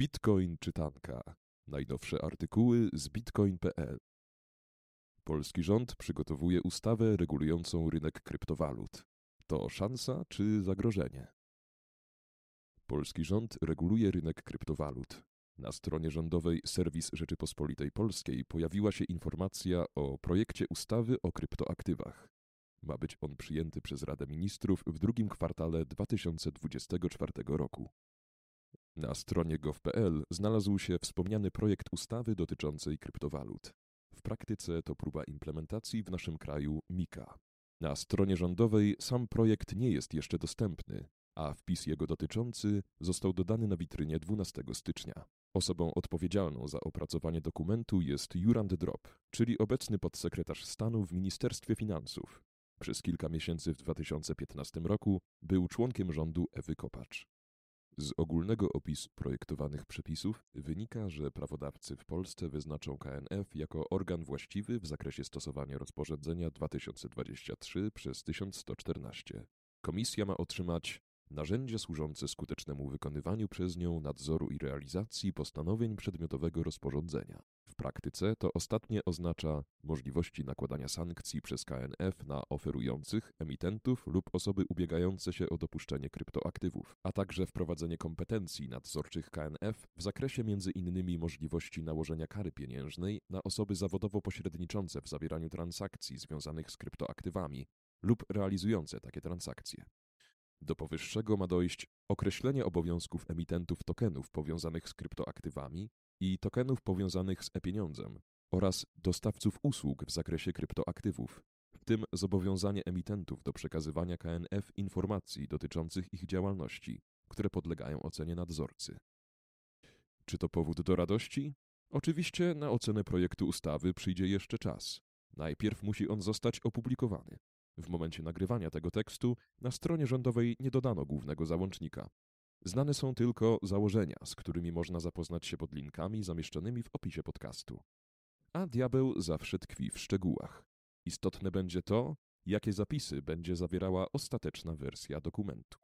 Bitcoin czytanka. Najnowsze artykuły z bitcoin.pl. Polski rząd przygotowuje ustawę regulującą rynek kryptowalut. To szansa czy zagrożenie? Polski rząd reguluje rynek kryptowalut. Na stronie rządowej Serwis Rzeczypospolitej Polskiej pojawiła się informacja o projekcie ustawy o kryptoaktywach. Ma być on przyjęty przez Radę Ministrów w drugim kwartale 2024 roku. Na stronie gov.pl znalazł się wspomniany projekt ustawy dotyczącej kryptowalut. W praktyce to próba implementacji w naszym kraju MIKA. Na stronie rządowej sam projekt nie jest jeszcze dostępny, a wpis jego dotyczący został dodany na witrynie 12 stycznia. Osobą odpowiedzialną za opracowanie dokumentu jest Jurand Drop, czyli obecny podsekretarz stanu w Ministerstwie Finansów. Przez kilka miesięcy w 2015 roku był członkiem rządu Ewy Kopacz. Z ogólnego opisu projektowanych przepisów wynika, że prawodawcy w Polsce wyznaczą KNF jako organ właściwy w zakresie stosowania rozporządzenia 2023 przez 1114. Komisja ma otrzymać narzędzia służące skutecznemu wykonywaniu przez nią nadzoru i realizacji postanowień przedmiotowego rozporządzenia. W praktyce to ostatnie oznacza możliwości nakładania sankcji przez KNF na oferujących, emitentów lub osoby ubiegające się o dopuszczenie kryptoaktywów, a także wprowadzenie kompetencji nadzorczych KNF w zakresie innymi możliwości nałożenia kary pieniężnej na osoby zawodowo pośredniczące w zawieraniu transakcji związanych z kryptoaktywami lub realizujące takie transakcje. Do powyższego ma dojść określenie obowiązków emitentów tokenów powiązanych z kryptoaktywami i tokenów powiązanych z e-pieniądzem oraz dostawców usług w zakresie kryptoaktywów, w tym zobowiązanie emitentów do przekazywania KNF informacji dotyczących ich działalności, które podlegają ocenie nadzorcy. Czy to powód do radości? Oczywiście na ocenę projektu ustawy przyjdzie jeszcze czas. Najpierw musi on zostać opublikowany. W momencie nagrywania tego tekstu na stronie rządowej nie dodano głównego załącznika. Znane są tylko założenia, z którymi można zapoznać się pod linkami zamieszczonymi w opisie podcastu. A diabeł zawsze tkwi w szczegółach. Istotne będzie to, jakie zapisy będzie zawierała ostateczna wersja dokumentu.